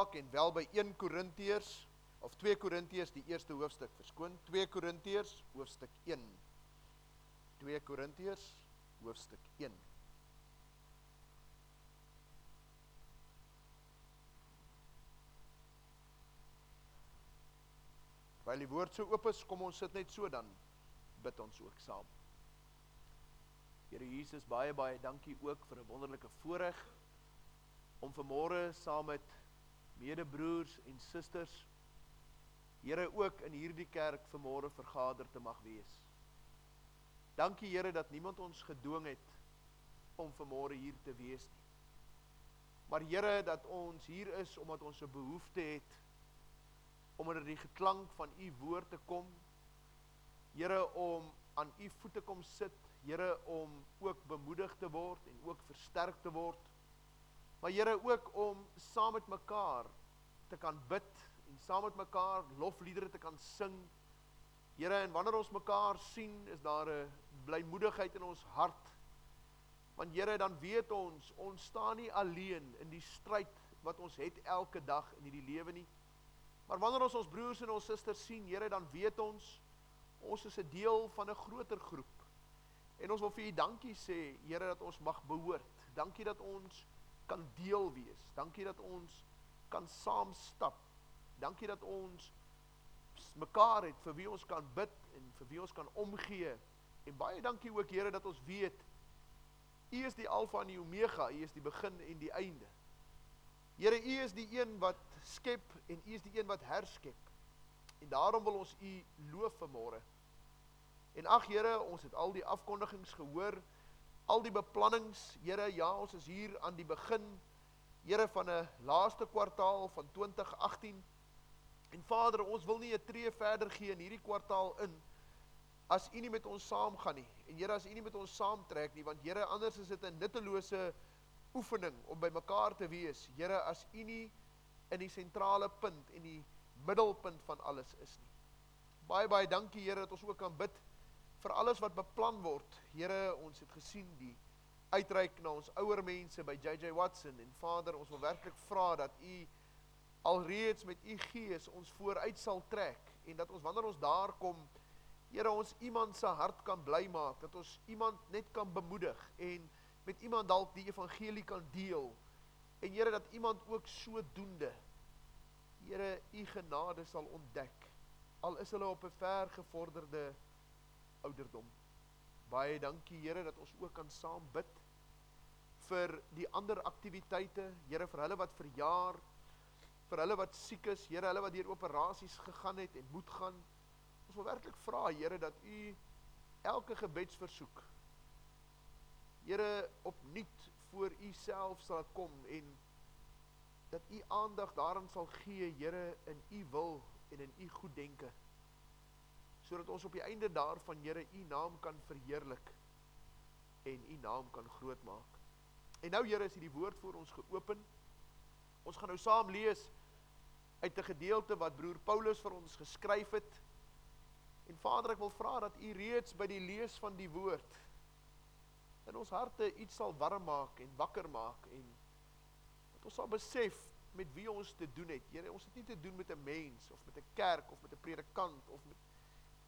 maak en wel by 1 Korintiërs of 2 Korintiërs die eerste hoofstuk verskoon 2 Korintiërs hoofstuk 1 2 Korintiërs hoofstuk 1 Terwyl die woord so oop is, kom ons sit net so dan bid ons ook saam. Here Jesus, baie baie dankie ook vir 'n wonderlike voorreg om vanmôre saam met medebroers en susters Here ook in hierdie kerk vanmôre vergader te mag wees. Dankie Here dat niemand ons gedwing het om vanmôre hier te wees nie. Maar Here dat ons hier is omdat ons 'n behoefte het om onder die geklank van u woord te kom. Here om aan u voete kom sit, Here om ook bemoedig te word en ook versterk te word. Maar Here ook om saam met mekaar te kan bid en saam met mekaar lofliedere te kan sing. Here, en wanneer ons mekaar sien, is daar 'n blymoedigheid in ons hart. Want Here, dan weet ons, ons staan nie alleen in die stryd wat ons het elke dag in hierdie lewe nie. Maar wanneer ons ons broers en ons susters sien, Here, dan weet ons ons is 'n deel van 'n groter groep. En ons wil vir U dankie sê, Here, dat ons mag behoort. Dankie dat ons kan deel wees. Dankie dat ons kan saam stap Dankie dat ons mekaar het vir wie ons kan bid en vir wie ons kan omgee. En baie dankie ook Here dat ons weet U is die Alfa en die Omega, U is die begin en die einde. Here, U is die een wat skep en U is die een wat herskep. En daarom wil ons U loof vanmôre. En ag Here, ons het al die afkondigings gehoor, al die beplannings. Here, ja, ons is hier aan die begin Here van 'n laaste kwartaal van 2018. En Vader, ons wil nie 'n tree verder gee in hierdie kwartaal in as U nie met ons saamgaan nie. En Here, as U nie met ons saamtrek nie, want Here, anders is dit 'n nuttelose oefening om by mekaar te wees. Here, as U nie in die sentrale punt en die middelpunt van alles is nie. Baie baie dankie Here dat ons ook kan bid vir alles wat beplan word. Here, ons het gesien die uitreik na ons ouer mense by JJ Watson en Vader, ons wil werklik vra dat U alreeds met u gees ons vooruit sal trek en dat ons wanneer ons daar kom Here ons iemand se hart kan bly maak dat ons iemand net kan bemoedig en met iemand dalk die evangelie kan deel en Here dat iemand ook sodoende Here u genade sal ontdek al is hulle op 'n ver gevorderde ouderdom baie dankie Here dat ons ook kan saam bid vir die ander aktiwiteite Here vir hulle wat verjaar vir hulle wat siek is, Here, hulle wat deur operasies gegaan het en moet gaan. Ons wil werklik vra, Here, dat U elke gebedsversoek Here opnuut voor U self sal kom en dat U aandag daaraan sal gee, Here, in U wil en in U goeddenke. Sodat ons op die einde daarvan, Here, U naam kan verheerlik en U naam kan groot maak. En nou Here, is hierdie woord voor ons geopen. Ons gaan nou saam lees uit 'n gedeelte wat broer Paulus vir ons geskryf het. En Vader, ek wil vra dat U reeds by die lees van die woord in ons harte iets sal warm maak en wakker maak en dat ons sal besef met wie ons te doen het. Here, ons het nie te doen met 'n mens of met 'n kerk of met 'n predikant of met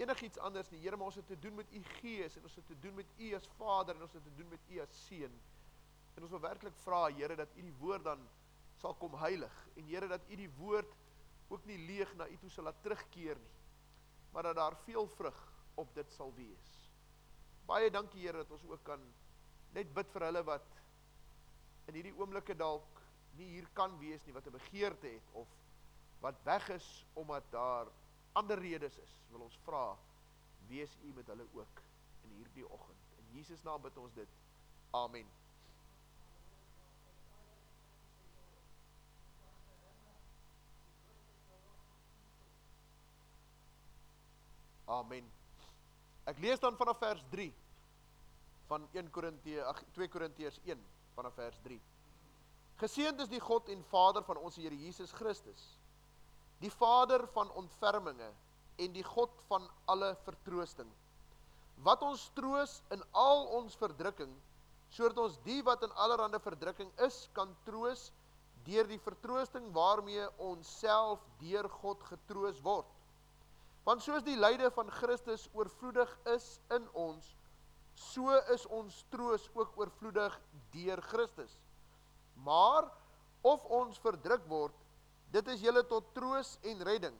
enigiets anders nie. Here, maar ons het te doen met U Gees en ons het te doen met U as Vader en ons het te doen met U as Seun. En ons wil werklik vra, Here, dat U die woord dan sal kom heilig en Here dat U die woord ook nie leeg na U toe sal laat terugkeer nie. Maar dat daar veel vrug op dit sal wees. Baie dankie Here dat ons ook kan net bid vir hulle wat in hierdie oomblikke dalk nie hier kan wees nie wat 'n begeerte het of wat weg is omdat daar ander redes is. Wil ons vra wees U met hulle ook in hierdie oggend. In Jesus naam bid ons dit. Amen. Amen. Ek lees dan vanaf vers 3 van 1 Korintië ag 2 Korintiërs 1 vanaf vers 3. Geseënd is die God en Vader van ons Here Jesus Christus. Die Vader van ontferminge en die God van alle vertroosting. Wat ons troos in al ons verdrukking sodat ons die wat in allerlei verdrukking is kan troos deur die vertroosting waarmee ons self deur God getroos word. Want soos die lyde van Christus oorvloedig is in ons, so is ons troos ook oorvloedig deur Christus. Maar of ons verdruk word, dit is julle tot troos en redding.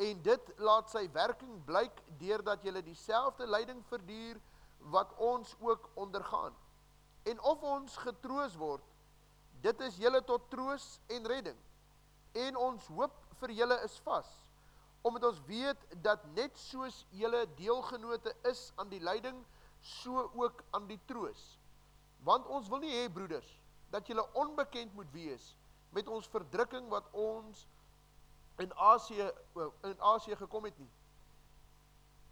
En dit laat sy werking blyk deurdat julle dieselfde lyding verduur wat ons ook ondergaan. En of ons getroos word, dit is julle tot troos en redding. En ons hoop vir julle is vas, omdat ons weet dat net soos julle deelgenote is aan die lyding, so ook aan die troos. Want ons wil nie hê broeders dat julle onbekend moet wees met ons verdrukking wat ons in Asië in Asië gekom het nie.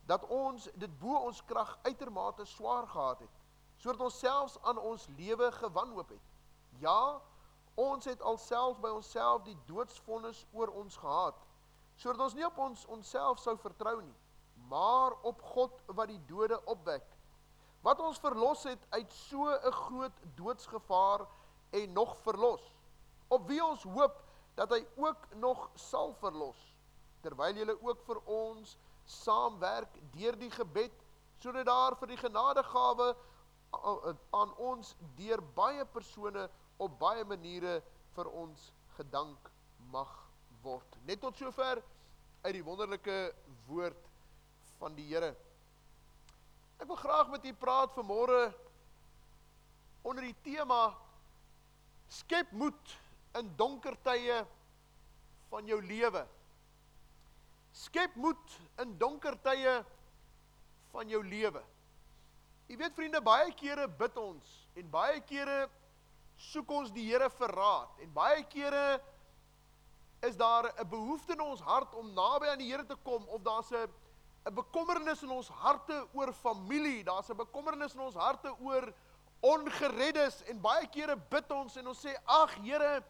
Dat ons dit bo ons krag uitermate swaar gehad het, sodat ons selfs aan ons lewe gewanhoop het. Ja, ons het alself by onsself die doodsvonnis oor ons gehad, sodat ons nie op ons onsself sou vertrou nie, maar op God wat die dode opwek, wat ons verlos het uit so 'n groot doodsgevaar en nog verlos, op wie ons hoop dat hy ook nog sal verlos, terwyl jy ook vir ons saamwerk deur die gebed, sodat daar vir die genadegawe aan ons deur baie persone op baie maniere vir ons gedank mag word. Net tot sover uit die wonderlike woord van die Here. Ek wil graag met u praat vanmôre onder die tema skep moed in donker tye van jou lewe. Skep moed in donker tye van jou lewe. Jy weet vriende, baie kere bid ons en baie kere soek ons die Here vir raad en baie kere is daar 'n behoefte in ons hart om naby aan die Here te kom of daar's 'n 'n bekommernis in ons harte oor familie, daar's 'n bekommernis in ons harte oor ongereddes en baie kere bid ons en ons sê ag Here,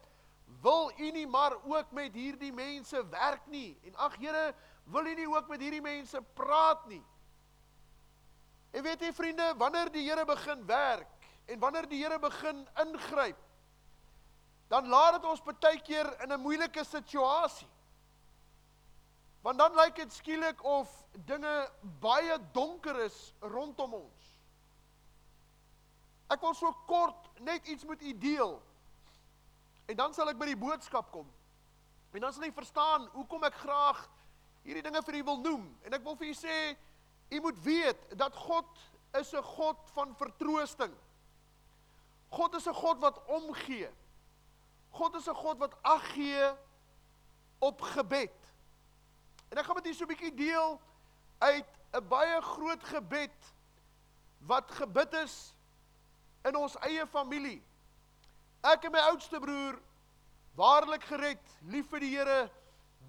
wil U nie maar ook met hierdie mense werk nie en ag Here, wil U nie ook met hierdie mense praat nie. En weet jy vriende, wanneer die Here begin werk En wanneer die Here begin ingryp, dan laat dit ons baie keer in 'n moeilike situasie. Want dan lyk dit skielik of dinge baie donker is rondom ons. Ek wil so kort net iets met u deel. En dan sal ek by die boodskap kom. En dan sal jy verstaan hoekom ek graag hierdie dinge vir u wil noem. En ek wil vir u sê, u moet weet dat God is 'n God van vertroosting. God is 'n God wat omgee. God is 'n God wat ag gee op gebed. En ek gaan met julle so 'n bietjie deel uit 'n baie groot gebed wat gebid is in ons eie familie. Ek en my oudste broer waarlik gered, lief vir die Here,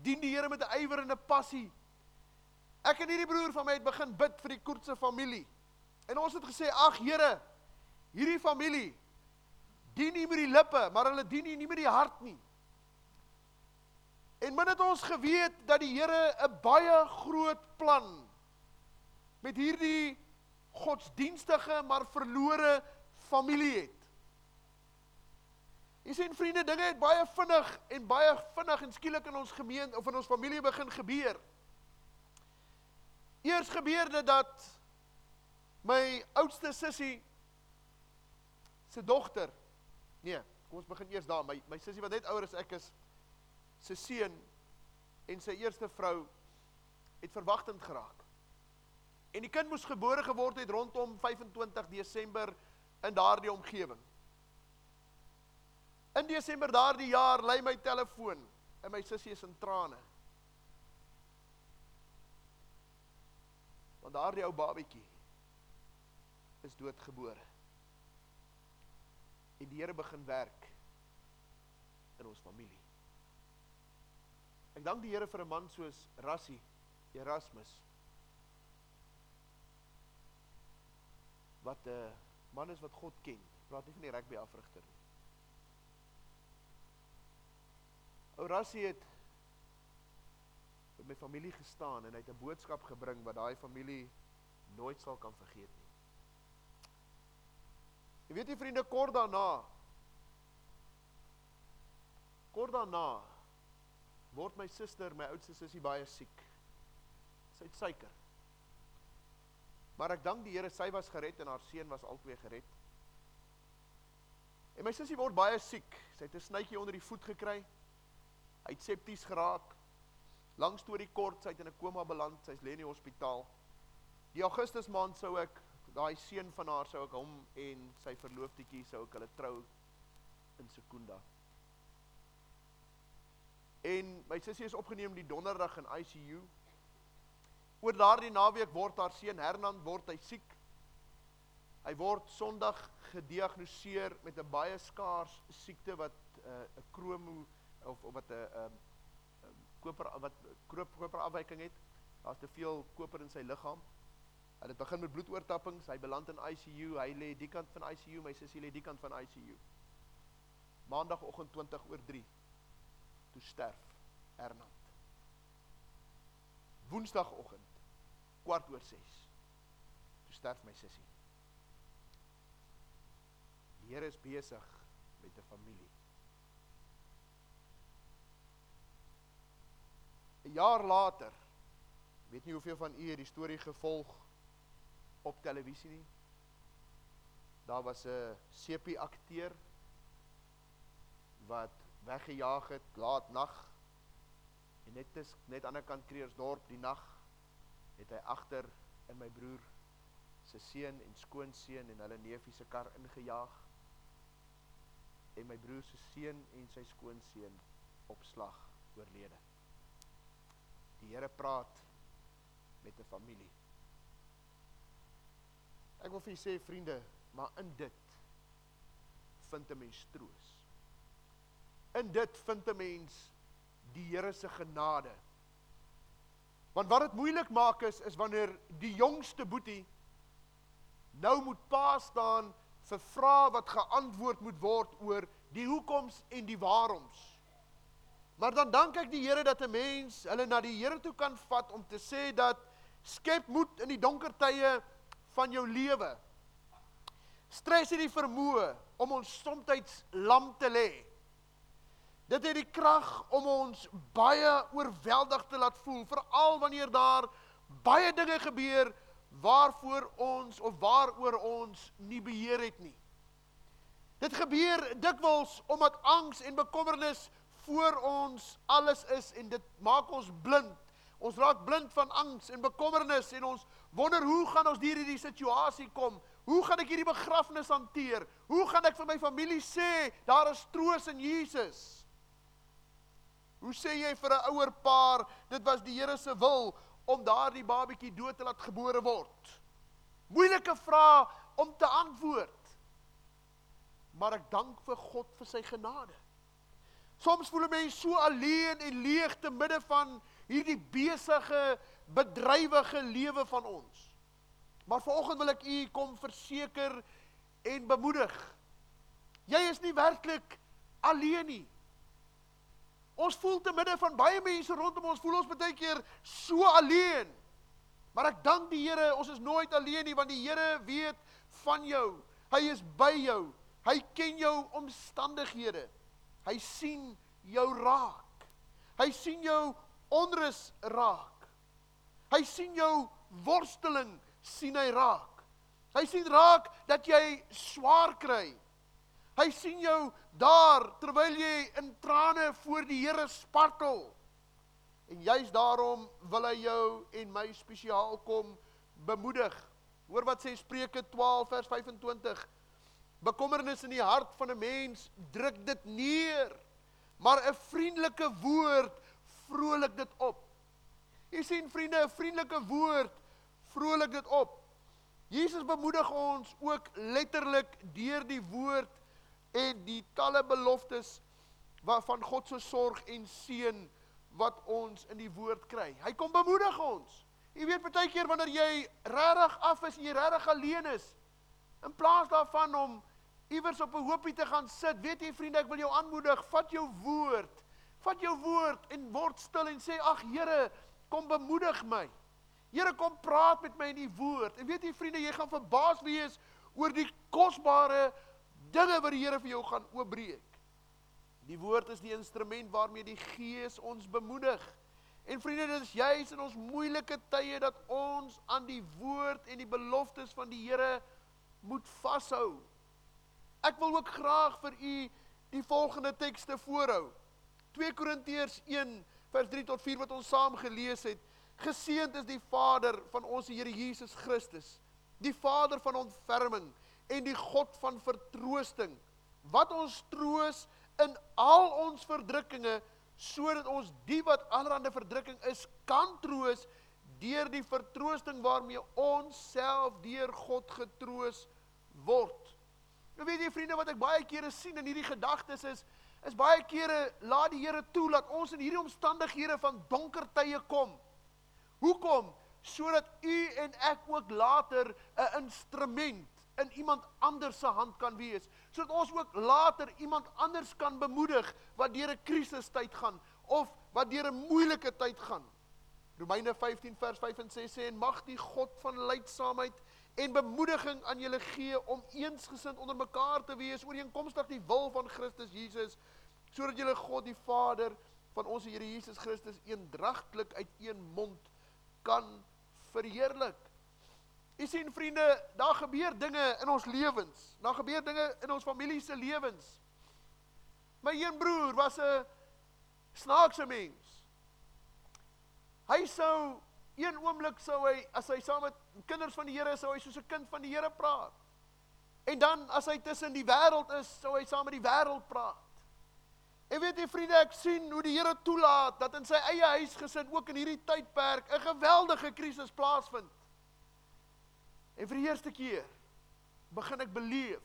dien die Here met 'n ywer en 'n passie. Ek en hierdie broer van my het begin bid vir die Koortse familie. En ons het gesê, "Ag Here, hierdie familie dien nie met die lippe, maar hulle dien nie met die hart nie. En min het ons geweet dat die Here 'n baie groot plan met hierdie godsdienstige maar verlore familie het. Jy sien vriende, dinge het baie vinnig en baie vinnig en skielik in ons gemeente of in ons familie begin gebeur. Eers gebeur dit dat my oudste sussie se dogter Nee, kom ons begin eers daar. My my sussie wat net ouer as ek is, se seun en sy eerste vrou het verwagtend geraak. En die kind moes gebore geword het rondom 25 Desember in daardie omgewing. In Desember daardie jaar lê my telefoon en my sussie is in trane. Want daardie ou babatjie is doodgebore en die Here begin werk in ons familie. Ek dank die Here vir 'n man soos Rassie Erasmus. Wat 'n man is wat God ken. Praat nie van die rugby afrigter nie. Ou Rassie het met my familie gestaan en hy het 'n boodskap gebring wat daai familie nooit sal kan vergeet nie. Jy weet die vriende kort daarna Kort daarna word my suster, my oudste sussie baie siek. Sy het suiker. Maar ek dank die Here, sy was gered en haar seun was albei gered. En my sussie word baie siek. Sy het 'n snytjie onder die voet gekry. Hy het septies geraak. Lang storie kort, sy het in 'n koma beland. Sy's lê in die hospitaal. Die Augustus maand sou ek daai seun van haar sou ek hom en sy verloofdetjie sou ek hulle trou in Sekunda. En my sussie is opgeneem die donderdag in ICU. Oor daardie naweek word haar seun Hernan word hy siek. Hy word Sondag gediagnoseer met 'n baie skaars siekte wat eh, 'n uh, kromo of, of wat 'n uh, um, um, koper wat koper koper afwyking het. Daar's te veel koper in sy liggaam. En dit begin met bloedoortappings, hy beland in ICU, hy lê die kant van ICU, my sussie lê die kant van ICU. Maandagoggend 20 oor 3 toe sterf Hernand. Woensdagoggend kwart oor 6 toe sterf my sussie. Die Here is besig met 'n familie. 'n Jaar later, weet nie hoeveel van u hierdie storie gevolg op televisie nie. Daar was 'n sepie akteur wat weggejaag het laat nag en net is net aan die kant Kreersdorp die nag het hy agter in my broer se seun en skoonseun en hulle neefie se kar ingejaag en my broer se seun en sy skoonseun op slag oorlede. Die Here praat met 'n familie. Ek wil vir julle sê vriende, maar in dit vind 'n mens troos. In dit vind 'n mens die Here se genade. Want wat dit moeilik maak is is wanneer die jongste boetie nou moet pa staan vir vrae wat geantwoord moet word oor die hoekoms en die waaroms. Maar dan dank ek die Here dat 'n mens hulle na die Here toe kan vat om te sê dat skep moed in die donker tye van jou lewe. Stres het die vermoë om ons soms lam te lê. Dit het die krag om ons baie oorweldig te laat voel, veral wanneer daar baie dinge gebeur waarvoor ons of waaroor ons nie beheer het nie. Dit gebeur dikwels omdat angs en bekommernis voor ons alles is en dit maak ons blind. Ons raak blind van angs en bekommernis en ons wonder hoe gaan ons deur hierdie situasie kom? Hoe gaan ek hierdie begrafnis hanteer? Hoe gaan ek vir my familie sê daar is troos in Jesus? Hoe sê jy vir 'n ouer paar dit was die Here se wil om daardie babatjie dood te laat gebore word? Moeilike vrae om te antwoord. Maar ek dank vir God vir sy genade. Soms voel 'n mens so alleen en leeg te midde van hierdie besige, bedrywige lewe van ons. Maar vanoggend wil ek u kom verseker en bemoedig. Jy is nie werklik alleen nie. Ons voel te midde van baie mense rondom ons, voel ons baie keer so alleen. Maar ek dank die Here, ons is nooit alleen nie want die Here weet van jou. Hy is by jou. Hy ken jou omstandighede. Hy sien jou raak. Hy sien jou onrus raak. Hy sien jou worsteling sien hy raak. Hy sien raak dat jy swaar kry. Hy sien jou daar terwyl jy in trane voor die Here spartel. En juis daarom wil hy jou en my spesiaal kom bemoedig. Hoor wat sê Spreuke 12 vers 25. Bekommernis in die hart van 'n mens druk dit neer, maar 'n vriendelike woord vrolik dit op. Jy sien vriende, 'n vriendelike woord vrolik dit op. Jesus bemoedig ons ook letterlik deur die woord en die talle beloftes waarvan God se sorg en seën wat ons in die woord kry. Hy kom bemoedig ons. Jy weet baie keer wanneer jy regtig af is en jy regtig alleen is, in plaas daarvan om iewers op 'n hoopie te gaan sit. Weet jy vriende, ek wil jou aanmoedig, vat jou woord. Vat jou woord en word stil en sê ag Here, kom bemoedig my. Here kom praat met my in die woord. En weet jy vriende, jy gaan verbaas wees oor die kosbare dinge wat die Here vir jou gaan oopbreek. Die woord is die instrument waarmee die Gees ons bemoedig. En vriende, dit is juis in ons moeilike tye dat ons aan die woord en die beloftes van die Here moet vashou. Ek wil ook graag vir u die volgende tekste voorhou. 2 Korintiërs 1 vers 3 tot 4 wat ons saam gelees het. Geseënd is die Vader van ons Here Jesus Christus, die Vader van ontferming en die God van vertroosting, wat ons troos in al ons verdrukkinge sodat ons die wat allerhande verdrukking is kan troos deur die vertroosting waarmee ons self deur God getroos word. Nou weet jy vriende wat ek baie kere sien in hierdie gedagtes is is baie kere laat die Here toe dat ons in hierdie omstandighede van donker tye kom. Hoekom? Sodat u en ek ook later 'n instrument in iemand anders se hand kan wees, sodat ons ook later iemand anders kan bemoedig wat deur 'n krisistyd gaan of wat deur 'n moeilike tyd gaan. Romeine 15 vers 5 en 6 sê en mag die God van leidsaamheid en bemoediging aan julle gee om eensgesind onder mekaar te wees ooreenkomstig die wil van Christus Jesus sodat julle God die Vader van ons Here Jesus Christus eendragtelik uit een mond kan verheerlik. Jy sien vriende, daar gebeur dinge in ons lewens. Daar gebeur dinge in ons familie se lewens. My een broer was 'n snaakse mens. Hy sou een oomblik sou hy as hy saam met kinders van die Here sou hy soos 'n kind van die Here praat. En dan as hy tussen die wêreld is, sou hy saam met die wêreld praat. En weet jy vriende, ek sien hoe die Here toelaat dat in sy eie huis gesit ook in hierdie tydperk 'n geweldige krisis plaasvind. En vir die eerste keer begin ek beleef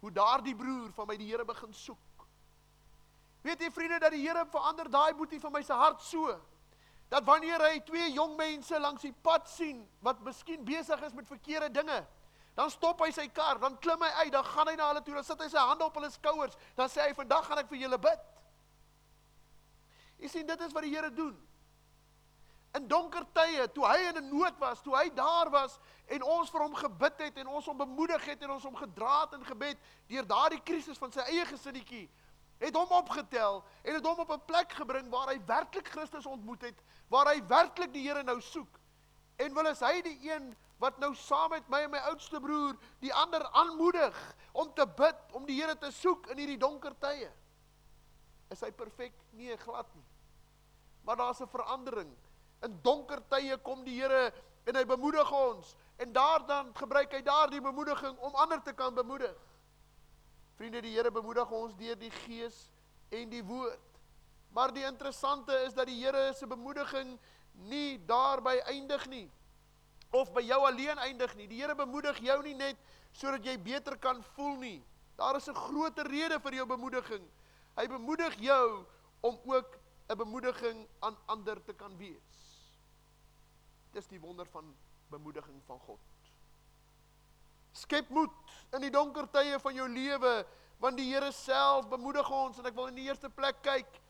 hoe daardie broer van my die Here begin soek. Weet jy vriende dat die Here verander daai boetie van my se hart so dat wanneer hy twee jong mense langs die pad sien wat miskien besig is met verkeerde dinge, dan stop hy sy kar, dan klim hy uit, dan gaan hy na hulle toe, dan sit hy sy hande op hulle skouers, dan sê hy vandag gaan ek vir julle bid. Jy sien dit is wat die Here doen. In donker tye, toe hy in 'n nood was, toe hy daar was en ons vir hom gebid het en ons hom bemoedig het en ons hom gedra het in gebed deur daardie krisis van sy eie gesinnetjie, het hom opgetel en het hom op 'n plek gebring waar hy werklik Christus ontmoet het, waar hy werklik die Here nou soek. En wil is hy die een wat nou saam met my en my oudste broer die ander aanmoedig om te bid, om die Here te soek in hierdie donker tye. Is hy perfek? Nee, glad nie. Maar daar's 'n verandering In donker tye kom die Here en hy bemoedig ons en daar dan gebruik hy daardie bemoediging om ander te kan bemoedig. Vriende, die Here bemoedig ons deur die Gees en die woord. Maar die interessante is dat die Here se bemoediging nie daarby eindig nie of by jou alleen eindig nie. Die Here bemoedig jou nie net sodat jy beter kan voel nie. Daar is 'n groter rede vir jou bemoediging. Hy bemoedig jou om ook 'n bemoediging aan ander te kan wees. Dis die wonder van bemoediging van God. Skep moed in die donker tye van jou lewe want die Here self bemoedig ons en ek wil in die eerste plek kyk.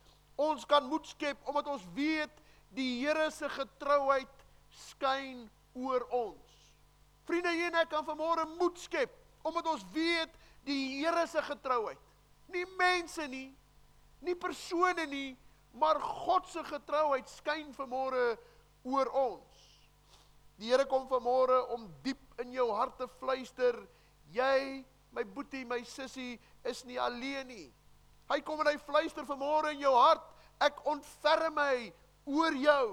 Ons kan moed skep omdat ons weet die Here se getrouheid skyn oor ons. Vriende, jy en ek kan vanmôre moed skep omdat ons weet die Here se getrouheid. Nie mense nie, nie persone nie, maar God se getrouheid skyn vanmôre oor ons. Die Here kom vanmôre om diep in jou hart te fluister, jy, my boetie, my sussie, is nie alleen nie. Hy kom en hy fluister vanmôre in jou hart, ek ontferm my oor jou.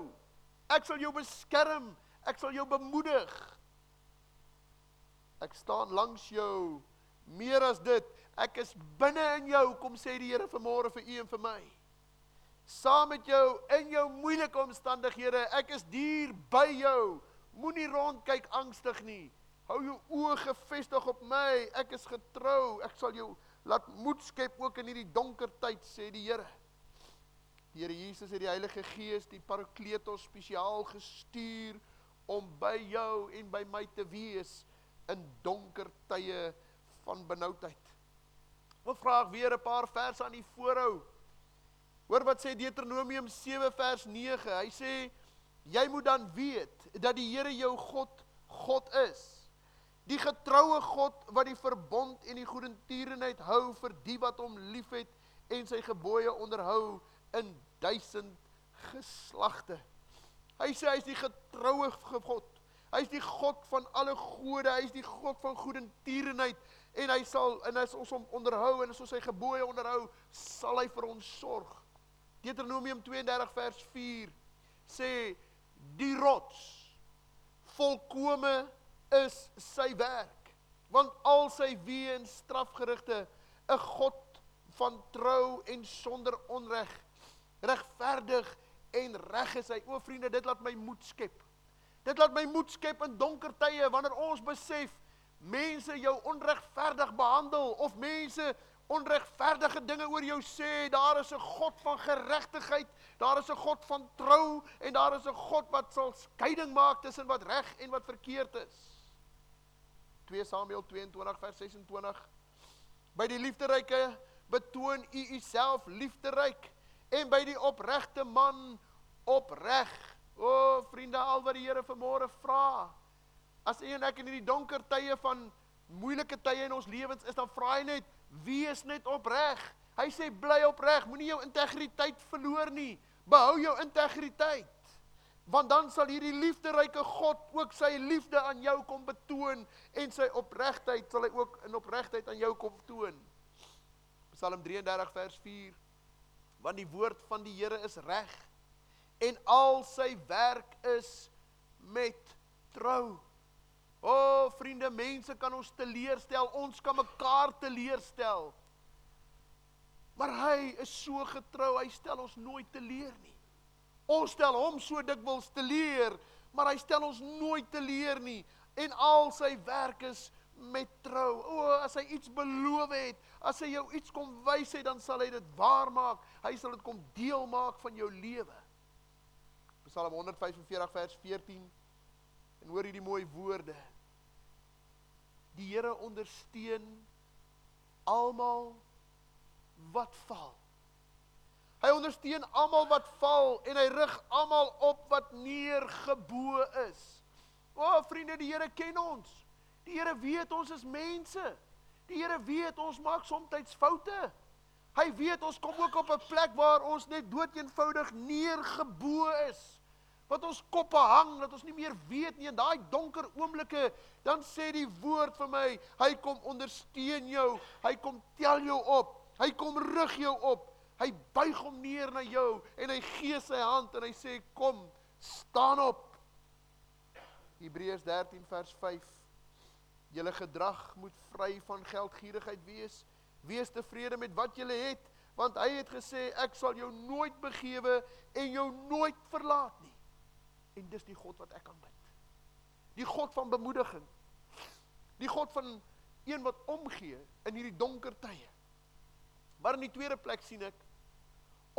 Ek sal jou beskerm, ek sal jou bemoedig. Ek staan langs jou. Meer as dit, ek is binne in jou, kom sê die Here vanmôre vir u en vir my. Saam met jou in jou moeilike omstandighede, ek is hier by jou. Moenie rondkyk angstig nie. Hou jou oë gefestig op my. Ek is getrou. Ek sal jou laat moed skep ook in hierdie donker tyd, sê die Here. Die Here Jesus het die Heilige Gees, die Parakletos spesiaal gestuur om by jou en by my te wees in donker tye van benoudheid. Ek vra weer 'n paar verse aan die voorhou. Hoor wat sê Deuteronomium 7 vers 9. Hy sê jy moet dan weet dat die Here jou God God is. Die getroue God wat die verbond en die goedertierenheid hou vir die wat hom liefhet en sy gebooie onderhou in duisend geslagte. Hy sê hy's die getroue God. Hy's die God van alle gode, hy's die God van goedertierenheid en hy sal en as ons hom onderhou en as ons sy gebooie onderhou, sal hy vir ons sorg. Deuteronomium 32 vers 4 sê die rots volkome is sy werk. Want al sy weë en strafgerigte 'n God van trou en sonder onreg regverdig en reg is hy. O vriende dit laat my moed skep. Dit laat my moed skep in donker tye wanneer ons besef mense jou onregverdig behandel of mense onregverdige dinge oor jou sê. Daar is 'n God van geregtigheid daar is 'n God van trou en daar is 'n God wat sal skeiding maak tussen wat reg en wat verkeerd is. 2 Samuel 22 vers 26 by die liefderyke betoon u uself liefderyk en by die opregte man opreg. O vriende, al wat die Here vanmôre vra, as u en ek in hierdie donker tye van moeilike tye in ons lewens is, dan vra hy net, wees net opreg. Hy sê bly opreg, moenie jou integriteit verloor nie. Behou jou integriteit. Want dan sal hierdie liefderyke God ook sy liefde aan jou kom betoon en sy opregtheid sal hy ook in opregtheid aan jou kom toon. Psalm 33 vers 4 want die woord van die Here is reg en al sy werk is met trou. O oh, vriende, mense kan ons teleurstel, ons kan mekaar teleurstel. Maar hy is so getrou, hy stel ons nooit teleur nie. Ons stel hom so dikwels teleur, maar hy stel ons nooit teleur nie en al sy werk is met trou. O, as hy iets beloof het, as hy jou iets kom wys het, dan sal hy dit waar maak. Hy sal dit kom deel maak van jou lewe. Psalm 145 vers 14. En hoor hierdie mooi woorde. Die Here ondersteun almal wat val. Hy ondersteun almal wat val en hy rig almal op wat neergebo is. O, vriende, die Here ken ons. Die Here weet ons is mense. Die Here weet ons maak soms foute. Hy weet ons kom ook op 'n plek waar ons net doeteenvoudig neergebo is. Wat ons koppe hang dat ons nie meer weet nie in daai donker oomblikke, dan sê die woord vir my, hy kom ondersteun jou, hy kom tel jou op, hy kom rig jou op. Hy buig hom neer na jou en hy gee sy hand en hy sê kom, staan op. Hebreërs 13 vers 5 Julle gedrag moet vry van geldgierigheid wees. Wees tevrede met wat julle het, want hy het gesê ek sal jou nooit begewe en jou nooit verlaat nie. En dis die God wat ek aanbid. Die God van bemoediging. Die God van een wat omgee in hierdie donker tye. Maar in die tweede plek sien ek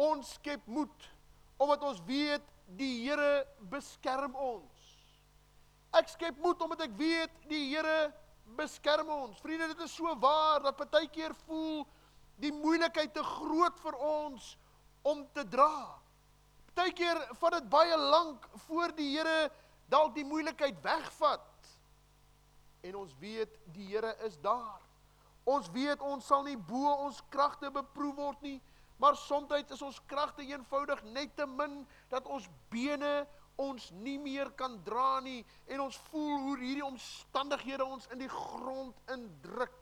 ons skep moed omdat ons weet die Here beskerm ons. Ek skep moed omdat ek weet die Here beskerm ons. Vriende, dit is so waar dat partykeer voel die moeilikheid te groot vir ons om te dra. Partykeer vat dit baie lank voor die Here dalk die moeilikheid wegvat. En ons weet die Here is daar. Ons weet ons sal nie bo ons kragte beproef word nie, maar soms is ons kragte eenvoudig net te min dat ons bene ons nie meer kan dra nie en ons voel hoe hierdie omstandighede ons in die grond indruk.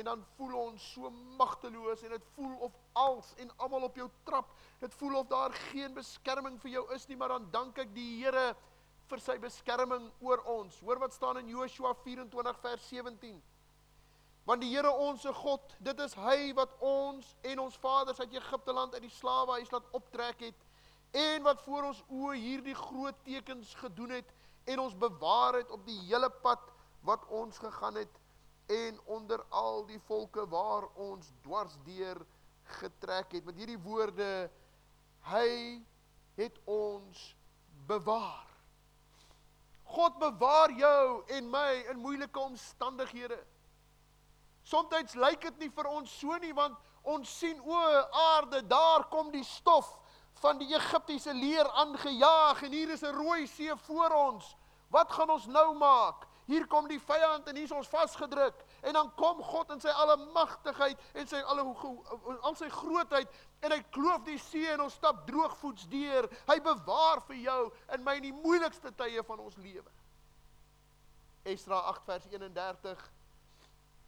En dan voel ons so magteloos en dit voel of als en almal op jou trap. Dit voel of daar geen beskerming vir jou is nie, maar dan dank ek die Here vir sy beskerming oor ons. Hoor wat staan in Joshua 24 vers 17. Want die Here ons se God, dit is hy wat ons en ons vaders uit Egipte land uit die slawehuis laat optrek het en wat voor ons oë hierdie groot tekens gedoen het en ons bewaar het op die hele pad wat ons gegaan het en onder al die volke waar ons dwarsdeur getrek het met hierdie woorde hy het ons bewaar God bewaar jou en my in moeilike omstandighede Somstyds lyk dit nie vir ons so nie want ons sien o aarde daar kom die stof van die Egiptiese leer aangejaag en hier is 'n rooi see voor ons. Wat gaan ons nou maak? Hier kom die vyand en hier's ons vasgedruk. En dan kom God in sy almagtigheid en sy alle al sy grootheid. En hy kloof die see en ons stap droogvoets deur. Hy bewaar vir jou in my in die moeilikste tye van ons lewe. Esra 8 vers 31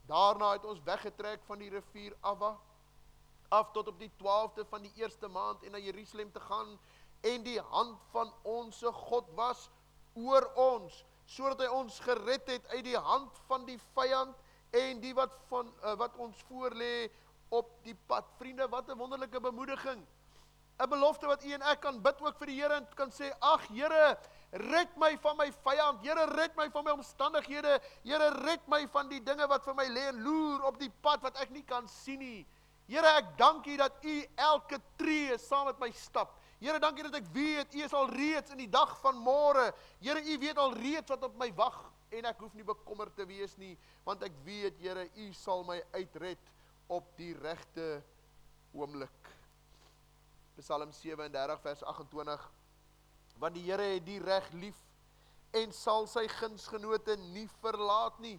Daarna het ons weggetrek van die rivier Ava af tot op die 12de van die eerste maand en na Jerusalem te gaan. En die hand van ons God was oor ons sodat hy ons gered het uit die hand van die vyand en die wat van uh, wat ons voorlê op die pad. Vriende, wat 'n wonderlike bemoediging. 'n Belofte wat u en ek kan bid ook vir die Here en kan sê: "Ag Here, red my van my vyand. Here, red my van my omstandighede. Here, red my van die dinge wat vir my lê en loer op die pad wat ek nie kan sien nie." Here, ek dank U dat U elke tree saam met my stap. Here, dankie dat ek weet U is al reeds in die dag van môre. Here, U weet al reeds wat op my wag en ek hoef nie bekommerd te wees nie, want ek weet Here, U sal my uitred op die regte oomblik. Psalm 37 vers 28 Want die Here het die reg lief en sal sy gunsgenote nie verlaat nie.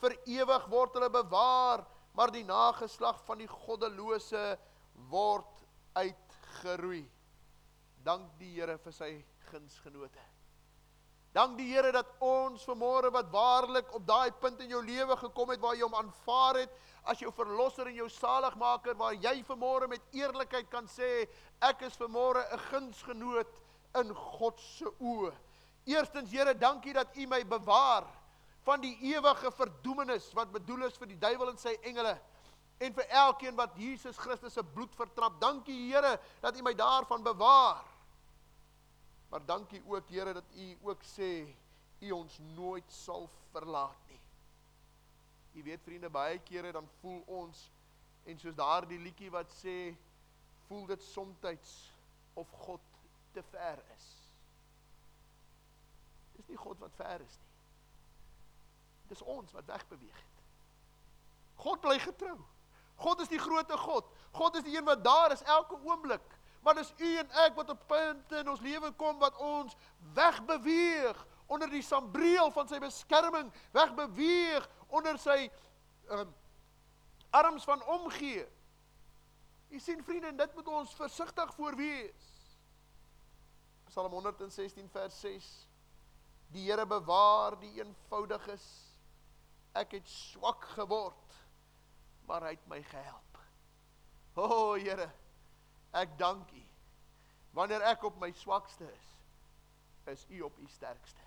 Vir ewig word hulle bewaar, maar die nageslag van die goddelose word uitgeroei. Dank die Here vir sy gunsgenote. Dank die Here dat ons vanmôre wat waarlik op daai punt in jou lewe gekom het waar jy hom aanvaar het as jou verlosser en jou saligmaker waar jy vanmôre met eerlikheid kan sê ek is vanmôre 'n gunsgenoot in God se oë. Eerstens Here, dankie dat U my bewaar van die ewige verdoemenis wat bedoel is vir die duiwel en sy engele en vir elkeen wat Jesus Christus se bloed vertrap. Dankie Here dat U my daarvan bewaar. Maar dankie ook Here dat U ook sê U ons nooit sal verlaat nie. U weet vriende baie kere dan voel ons en soos daardie liedjie wat sê voel dit soms of God te ver is. Dis nie God wat ver is nie. Dis ons wat wegbeweeg het. God bly getrou. God is die grootte God. God is die een wat daar is elke oomblik. Maar dis u en ek wat op punte in ons lewe kom wat ons wegbeweeg onder die sambreel van sy beskerming, wegbeweeg onder sy um, arms van omgee. U sien vriende, dit moet ons versigtig voor wees. Psalm 116 vers 6. Die Here bewaar die eenvoudiges. Ek het swak geword, maar hy het my gehelp. O, oh, Here, Ek dank U. Wanneer ek op my swakste is, is U op U sterkste.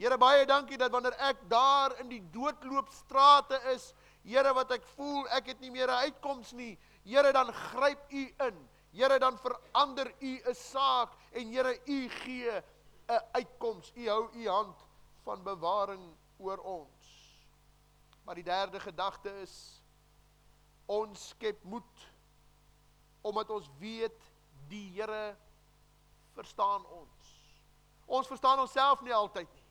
Here baie dankie dat wanneer ek daar in die doodloopstrate is, Here wat ek voel ek het nie meer 'n uitkoms nie, Here dan gryp U in. Here dan verander U 'n saak en Here U gee 'n uitkoms. U hou U hand van bewaring oor ons. Maar die derde gedagte is ons skep moed omdat ons weet die Here verstaan ons. Ons verstaan onsself nie altyd nie.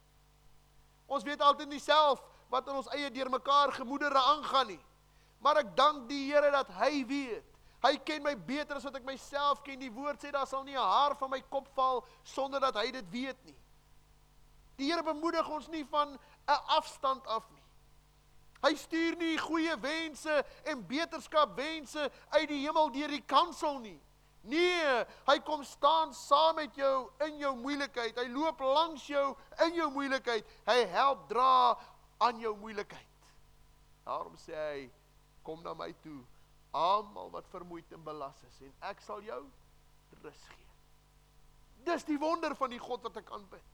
Ons weet altyd nie self wat in ons eie deurmekaar gemoedere aangaan nie. Maar ek dank die Here dat hy weet. Hy ken my beter as wat ek myself ken. Die woord sê daar sal nie 'n haar van my kop val sonder dat hy dit weet nie. Die Here bemoedig ons nie van 'n afstand af nie. Hy stuur nie goeie wense en beterskap wense uit die hemel deur die kansel nie. Nee, hy kom staan saam met jou in jou moeilikheid. Hy loop langs jou in jou moeilikheid. Hy help dra aan jou moeilikheid. Daarom sê hy: "Kom na my toe, almal wat vermoeid en belas is, en ek sal jou rus gee." Dis die wonder van die God wat ek aanbid.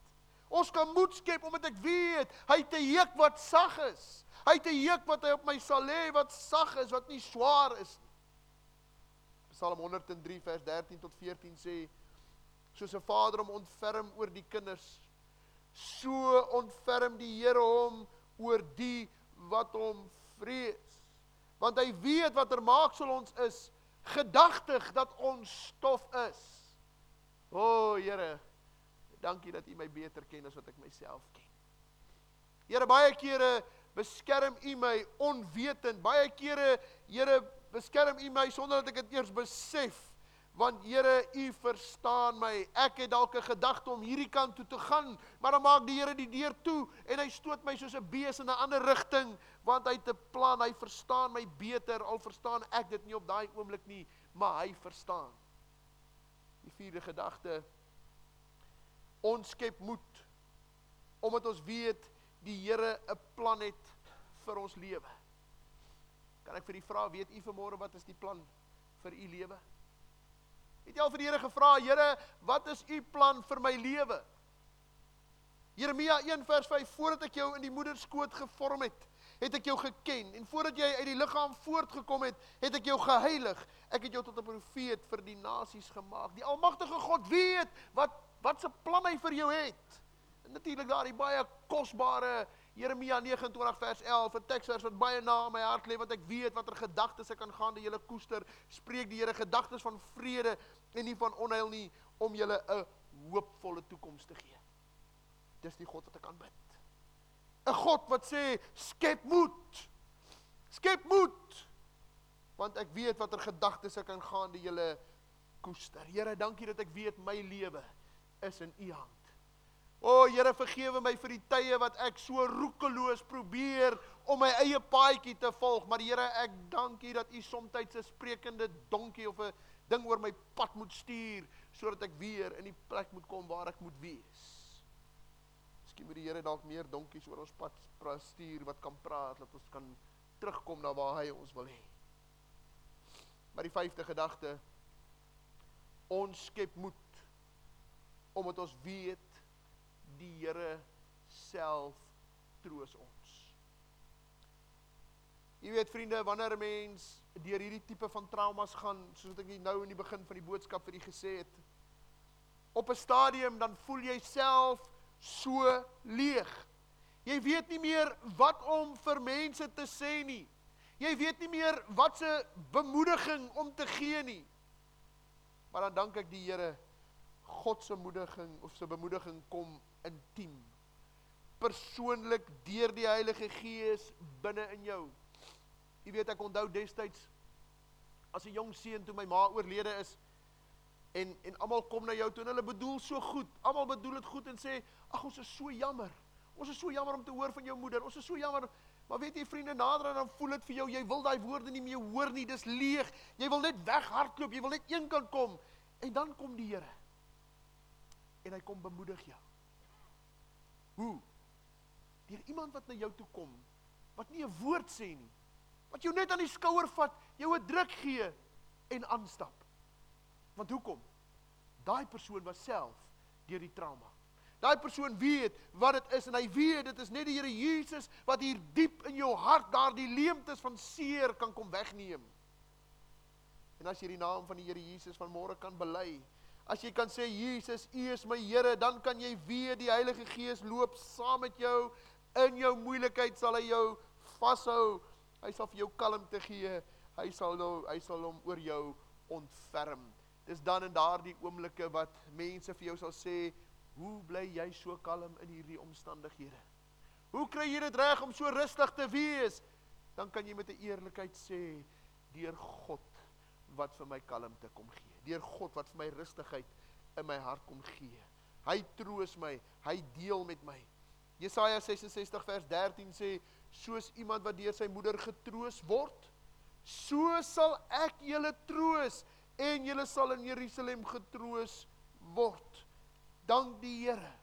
Ons kan moed skep omdat ek weet hy te juk wat sag is. Hy het 'n juk wat hy op my sal lê wat sag is, wat nie swaar is nie. Psalm 103 vers 13 tot 14 sê soos 'n vader hom ontferm oor die kinders, so ontferm die Here hom oor die wat hom vrees. Want hy weet watter maaksel ons is, gedagtig dat ons stof is. O oh, Here, dankie dat U my beter ken as wat ek myself ken. Here baie kere beskerm U my onwetend. Baie kere, Here, beskerm U my sonder dat ek dit eers besef want Here, U verstaan my. Ek het dalk 'n gedagte om hierdie kant toe te gaan, maar dan maak die Here die deur toe en hy stoot my soos 'n bees in 'n ander rigting, want hy het 'n plan. Hy verstaan my beter al verstaan ek dit nie op daai oomblik nie, maar hy verstaan. Die vierde gedagte ons skep moed omdat ons weet die Here 'n plan het vir ons lewe. Kan ek vir u vra, weet u vanmôre wat is die plan vir u lewe? Het jy al vir die Here gevra, Here, wat is u plan vir my lewe? Jeremia 1 vers 5 voordat ek jou in die moeder skoot gevorm het, het ek jou geken en voordat jy uit die liggaam voortgekom het, het ek jou geheilig. Ek het jou tot 'n profeet vir die nasies gemaak. Die almagtige God weet wat wat se plan hy vir jou het. En natuurlik daardie baie kosbare Jeremia 29 vers 11, 'n teksvers wat baie na my hart lê want ek weet watter gedagtes ek aangaande julle koester, spreek die Here gedagtes van vrede en nie van onheil nie om julle 'n hoopvolle toekoms te gee. Dis die God wat ek aanbid. 'n God wat sê skep moed. Skep moed. Want ek weet watter gedagtes ek aangaande julle koester. Here, dankie dat ek weet my lewe is in U hand. O Here vergewe my vir die tye wat ek so roekeloos probeer om my eie paadjie te volg, maar Here ek dank U dat U soms 'n sprekende donkie of 'n ding oor my pad moet stuur sodat ek weer in die plek moet kom waar ek moet wees. Miskien moet die Here dalk meer donkies oor ons pad stuur wat kan praat dat ons kan terugkom na waar hy ons wil hê. Maar die vyfde gedagte ons skep moed omdat ons weet die Here self troos ons. Jy weet vriende, wanneer 'n mens deur hierdie tipe van traumas gaan, soos wat ek nou in die begin van die boodskap vir u gesê het, op 'n stadium dan voel jy self so leeg. Jy weet nie meer wat om vir mense te sê nie. Jy weet nie meer wat se bemoediging om te gee nie. Maar dan dank ek die Here God se moediging of se bemoediging kom intiem. Persoonlik deur die Heilige Gees binne in jou. Jy weet ek onthou destyds as 'n jong seun toe my ma oorlede is en en almal kom na jou toe en hulle bedoel so goed. Almal bedoel dit goed en sê ag ons is so jammer. Ons is so jammer om te hoor van jou moeder. Ons is so jammer. Maar weet jy vriende nader dan voel dit vir jou jy wil daai woorde nie meer hoor nie. Dis leeg. Jy wil net weghardloop. Jy wil net een kant kom en dan kom die Here. En hy kom bemoedig jou. Hoe? Deur iemand wat na jou toe kom wat nie 'n woord sê nie. Wat jou net aan die skouer vat, jou 'n druk gee en aanstap. Want hoekom? Daai persoon was self deur die trauma. Daai persoon weet wat dit is en hy weet dit is net die Here Jesus wat hier diep in jou hart daardie leemtes van seer kan kom wegneem. En as jy die naam van die Here Jesus vanmôre kan bely, As jy kan sê Jesus, U is my Here, dan kan jy weet die Heilige Gees loop saam met jou in jou moeilikheid sal hy jou vashou. Hy sal vir jou kalmte gee. Hy sal nou hy sal hom oor jou ontferm. Dis dan in daardie oomblikke wat mense vir jou sal sê, "Hoe bly jy so kalm in hierdie omstandighede? Hoe kry jy dit reg om so rustig te wees?" Dan kan jy met 'n eerlikheid sê, "Deur God wat vir my kalmte kom gee." Deur God wat vir my rustigheid in my hart kom gee. Hy troos my, hy deel met my. Jesaja 66 vers 13 sê soos iemand wat deur sy moeder getroos word, so sal ek julle troos en julle sal in Jerusalem getroos word. Dank die Here.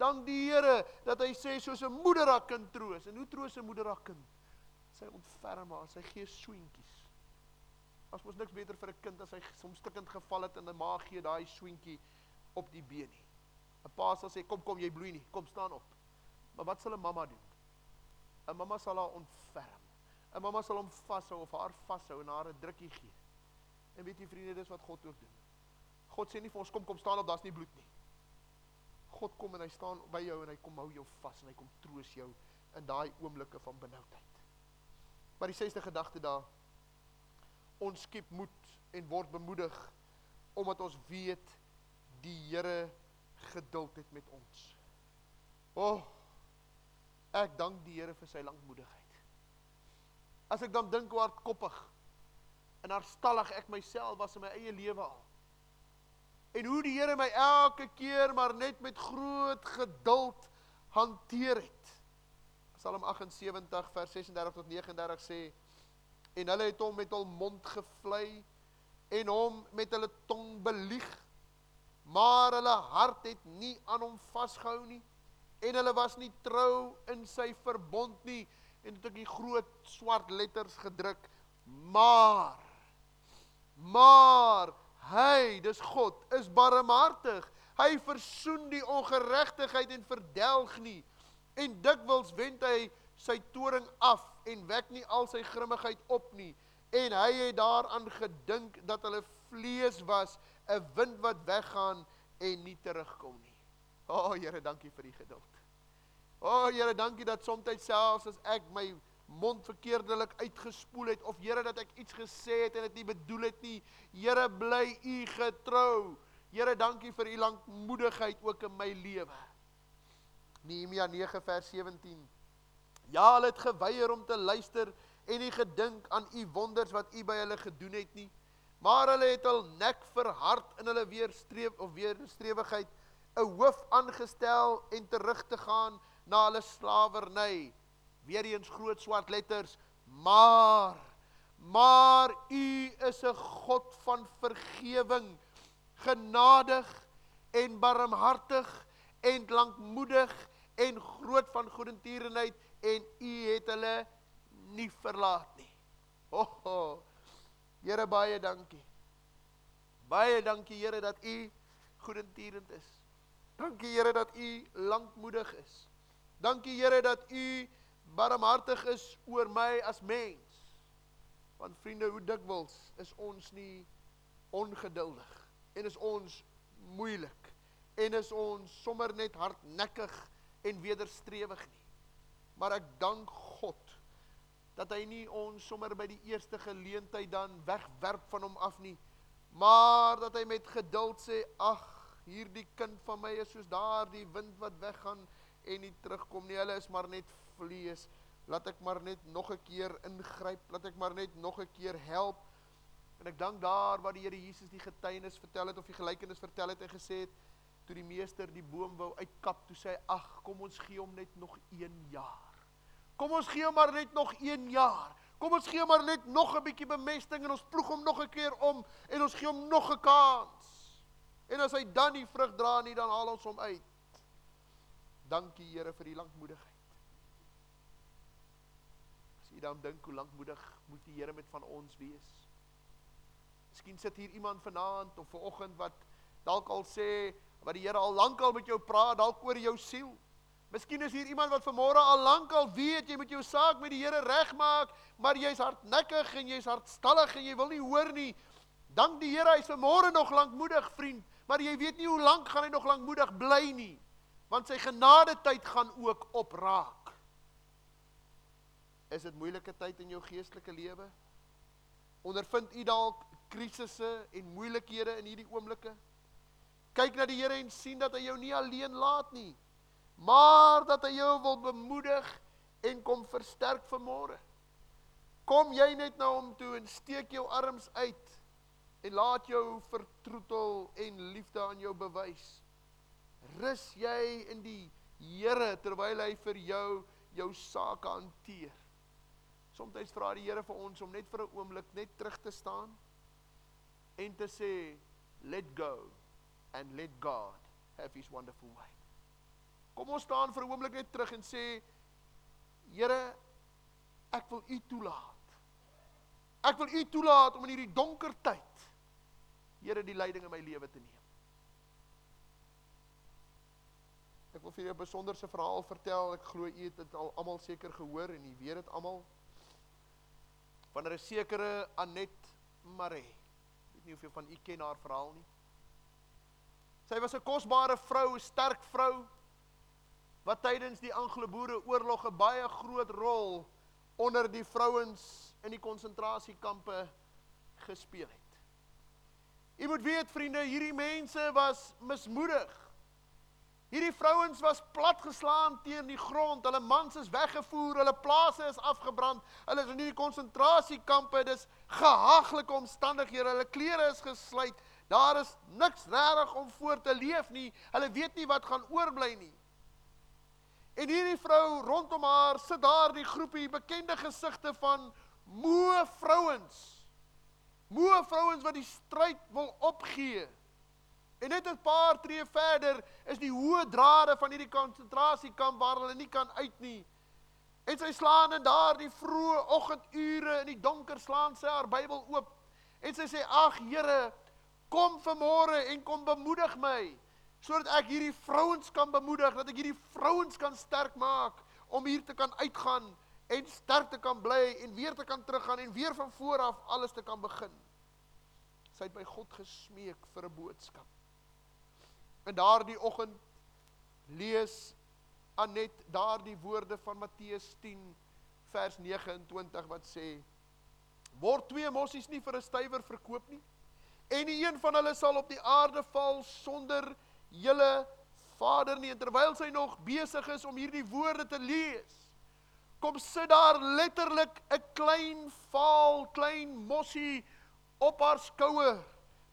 Dank die Here dat hy sê soos 'n moeder haar kind troos. En hoe troos 'n moeder haar kind? Sy ontferm haar, sy gee soentjies. As mos niks beter vir 'n kind as hy soms stukkend geval het en 'n ma gee daai swentjie op die been nie. 'n Pa sal sê kom kom jy bloei nie, kom staan op. Maar wat sal 'n mamma doen? 'n Mamma sal haar ontferm. 'n Mamma sal hom vashou of haar vashou en haar 'n drukkie gee. En weet jy vriende, dis wat God ook doen. God sê nie vir ons kom kom staan op, daar's nie bloed nie. God kom en hy staan by jou en hy kom hou jou vas en hy kom troos jou in daai oomblikke van benoudheid. Maar die 6ste gedagte daar ons skep moed en word bemoedig omdat ons weet die Here geduld het met ons. O oh, ek dank die Here vir sy lankmoedigheid. As ek dan dink hoe hardkoppig en herstallig ek myself was in my eie lewe al. En hoe die Here my elke keer maar net met groot geduld hanteer het. Psalm 78 vers 36 tot 39 sê en hulle het hom met hul mond gevlei en hom met hulle tong belieg. Maar hulle hart het nie aan hom vasgehou nie en hulle was nie trou in sy verbond nie. En dit het die groot swart letters gedruk maar maar hy dis God is barmhartig. Hy versoen die ongeregtigheid en verdelg nie. En dikwels wend hy sy toring af en wek nie al sy grimmigheid op nie en hy het daaraan gedink dat hulle vlees was 'n wind wat weggaan en nie terugkom nie. O oh, Here, dankie vir die geduld. O oh, Here, dankie dat soms selfs as ek my mond verkeerdelik uitgespoel het of Here dat ek iets gesê het en dit nie bedoel het nie, Here bly U getrou. Here, dankie vir U lankmoedigheid ook in my lewe. Nehemia 9 vers 17. Ja, hulle het geweier om te luister en nie gedink aan U wonders wat U by hulle gedoen het nie. Maar hulle het hul nek verhard in hulle weerstreef of weerstrewigheid 'n hoof aangestel en terug te gaan na hulle slawerny. Weereens groot swart letters: Maar maar U is 'n God van vergewing, genadig en barmhartig en lankmoedig en groot van goedertierenheid en U het hulle nie verlaat nie. Ho, ho. Here baie dankie. Baie dankie Here dat U goedertierend is. Dankie Here dat U lankmoedig is. Dankie Here dat U barmhartig is oor my as mens. Want vriende, hoe dikwels is ons nie ongeduldig en is ons moeilik en is ons sommer net hardnekkig en wederstrewig nie. Maar ek dank God dat hy nie ons sommer by die eerste geleentheid dan wegwerp van hom af nie, maar dat hy met geduld sê, ag, hierdie kind van my is soos daar die wind wat weggaan en nie terugkom nie, hulle is maar net vlees, laat ek maar net nog een keer ingryp, laat ek maar net nog een keer help, en ek dank daar waar die Heere Jesus die getuinis vertel het, of die gelijkenis vertel het en gesê het, toe die meester die boom wou uitkap, toe sê, ag, kom ons gee om net nog een jaar, Kom ons gee maar net nog 1 jaar. Kom ons gee maar net nog 'n bietjie bemesting en ons ploeg hom nog 'n keer om en ons gee hom nog 'n kans. En as hy dan nie vrug dra nie, dan haal ons hom uit. Dankie Here vir die lankmoedigheid. As jy dan dink hoe lankmoedig moet die Here met van ons wees. Miskien sit hier iemand vanaand of vanoggend wat dalk al sê wat die Here al lankal met jou praat, dalk oor jou siel. Miskien is hier iemand wat vanmôre al lank al weet jy moet jou saak met die Here regmaak, maar jy's hardnekkig en jy's hartstallig en jy wil nie hoor nie. Dank die Here hy's vanmôre nog lankmoedig, vriend, maar jy weet nie hoe lank gaan hy nog lankmoedig bly nie, want sy genade tyd gaan ook opraak. Is dit moeilike tyd in jou geestelike lewe? Ondervind u dalk krisisse en moeilikhede in hierdie oomblikke? Kyk na die Here en sien dat hy jou nie alleen laat nie maar dat hy jou wil bemoedig en kom versterk vanmôre. Kom jy net na hom toe en steek jou arms uit en laat jou vertroetel en liefde aan jou bewys. Rus jy in die Here terwyl hy vir jou jou sake hanteer. Somstyds vra die Here vir ons om net vir 'n oomblik net terug te staan en te sê let go and let God have his wonderful way. Kom ons staan vir 'n oomblik net terug en sê Here, ek wil U toelaat. Ek wil U toelaat om in hierdie donker tyd Here die leiding in my lewe te neem. Ek wil vir julle 'n besonderse verhaal vertel. Ek glo u het dit al almal seker gehoor en u weet dit almal. Van 'n sekere Anet Mare. Ek weet nie of jy van u ken haar verhaal nie. Sy was 'n kosbare vrou, 'n sterk vrou wat tydens die Anglo-Boere-oorlog 'n baie groot rol onder die vrouens in die konsentrasiekampe gespeel het. U moet weet vriende, hierdie mense was mismoedig. Hierdie vrouens was platgeslaan teen die grond. Hulle mans is weggevoer, hulle plase is afgebrand. Hulle is in hierdie konsentrasiekampe. Dis gehaglike omstandighede. Hulle klere is gesluit. Daar is niks regtig om voor te leef nie. Hulle weet nie wat gaan oorbly nie. En hierdie vrou rondom haar sit daar die groepie bekende gesigte van moe vrouens. Moe vrouens wat die stryd wil opgee. En net 'n paar tree verder is die hoë drade van hierdie konsentrasiekamp waar hulle nie kan uit nie. En sy slaan in daardie vroeë oggendure in die donker slaan sy haar Bybel oop en sy sê: "Ag Here, kom vanmôre en kom bemoedig my sodat ek hierdie vrouens kan bemoedig, dat ek hierdie vrouens kan sterk maak om hier te kan uitgaan en sterk te kan bly en weer te kan teruggaan en weer van voor af alles te kan begin." Sy het by God gesmeek vir 'n boodskap. In daardie oggend lees Anet daardie woorde van Matteus 10 vers 29 wat sê word twee mossies nie vir 'n stywer verkoop nie en nie een van hulle sal op die aarde val sonder julle Vader nie terwyl sy nog besig is om hierdie woorde te lees kom sit daar letterlik 'n klein vaal klein mossie op haar skouer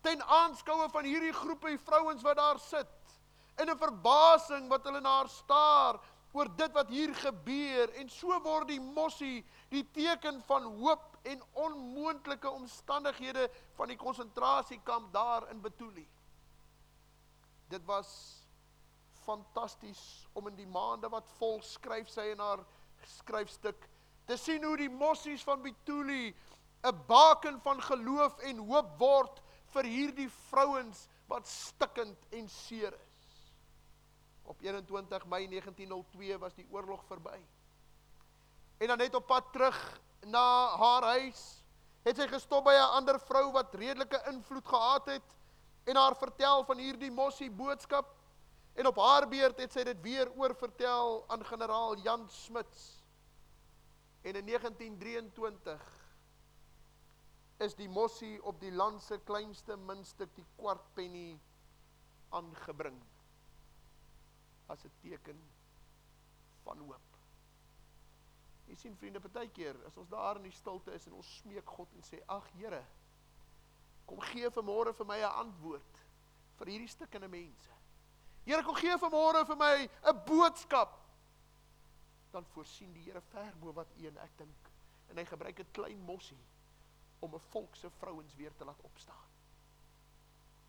ten aanskoue van hierdie groepie vrouens wat daar sit in 'n verbasing wat hulle na haar staar oor dit wat hier gebeur en so word die mossie die teken van hoop en onmoontlike omstandighede van die konsentrasiekamp daar in Betuli. Dit was fantasties om in die maande wat volg skryf sy in haar skryfstuk te sien hoe die mossies van Betuli 'n baken van geloof en hoop word vir hierdie vrouens wat stikkend en seer is. Op 21 Mei 1902 was die oorlog verby. En dan net op pad terug na haar huis, het sy gestop by 'n ander vrou wat redelike invloed gehad het en haar vertel van hierdie mossie boodskap. En op haar beurt het sy dit weer oorvertel aan generaal Jan Smits. En in 1923 is die mossie op die land se kleinste muntstuk die kwart penny aangebring as 'n teken van hoop. Jy sien vriende, baie keer as ons daar in die stilte is en ons smeek God en sê: "Ag Here, kom gee vanmôre vir my 'n antwoord vir hierdie stikkende mense. Here, kom gee vanmôre vir my 'n boodskap." Dan voorsien die Here ver bo wat u en ek dink. En hy gebruik 'n klein mossie om 'n volk se vrouens weer te laat opstaan.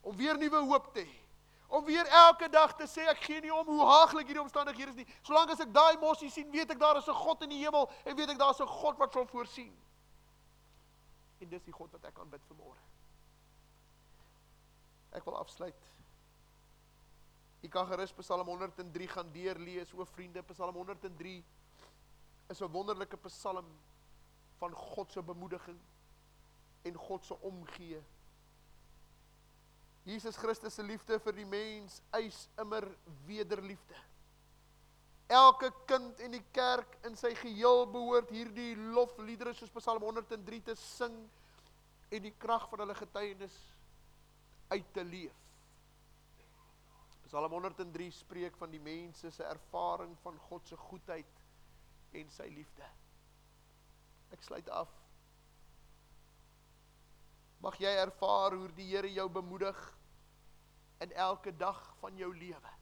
Om weer nuwe hoop te hê. Om weer elke dag te sê ek gee nie om hoe haaglik hierdie omstandighede is nie. Solank as ek daai mossie sien, weet ek daar is 'n God in die hemel en weet ek daar is 'n God wat sal voorsien. En dis die God wat ek aanbid vanmôre. Ek wil afsluit. Ek kan gerus Psalm 103 gaan deurlees, o vriende, Psalm 103 is 'n wonderlike psalm van God se bemoediging en God se omgee. Jesus Christus se liefde vir die mens eis immer wederliefde. Elke kind in die kerk in sy geheel behoort hierdie lofliedere soos Psalm 103 te sing en die krag van hulle getuienis uit te leef. Psalm 103 spreek van die mense se ervaring van God se goedheid en sy liefde. Ek sluit af Mag jy ervaar hoe die Here jou bemoedig in elke dag van jou lewe.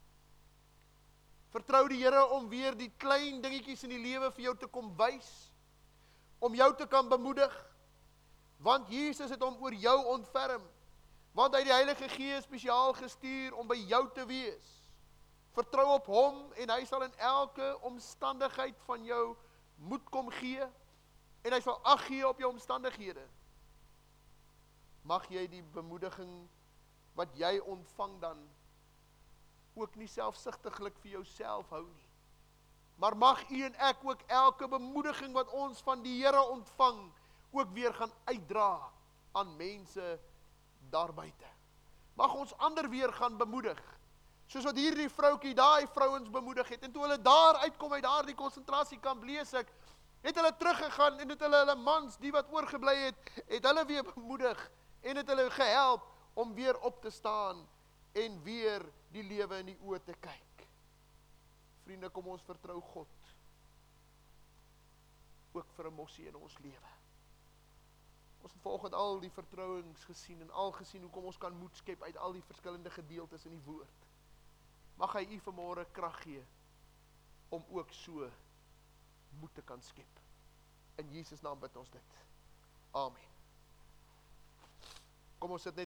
Vertrou die Here om weer die klein dingetjies in die lewe vir jou te kom wys, om jou te kan bemoedig, want Jesus het hom oor jou ontferm, want hy het die Heilige Gees spesiaal gestuur om by jou te wees. Vertrou op hom en hy sal in elke omstandigheid van jou moed kom gee en hy sal ag gee op jou omstandighede mag jy die bemoediging wat jy ontvang dan ook nie selfsugtiglik vir jouself hou nie. Maar mag u en ek ook elke bemoediging wat ons van die Here ontvang ook weer gaan uitdra aan mense daar buite. Mag ons ander weer gaan bemoedig. Soos wat hierdie vroutjie daai vrouens bemoedig het en toe hulle daar uitkom uit daardie konsentrasiekamp lees ek het hulle teruggegaan en het hulle hulle mans die wat oorgebly het het hulle weer bemoedig en het hulle gehelp om weer op te staan en weer die lewe in die oë te kyk. Vriende, kom ons vertrou God ook vir 'n mossie in ons lewe. Ons het vanoggend al die vertrouings gesien en al gesien hoe kom ons kan moed skep uit al die verskillende gedeeltes in die woord. Mag hy u vanmôre krag gee om ook so moed te kan skep. In Jesus naam bid ons dit. Amen. Kom ons sit net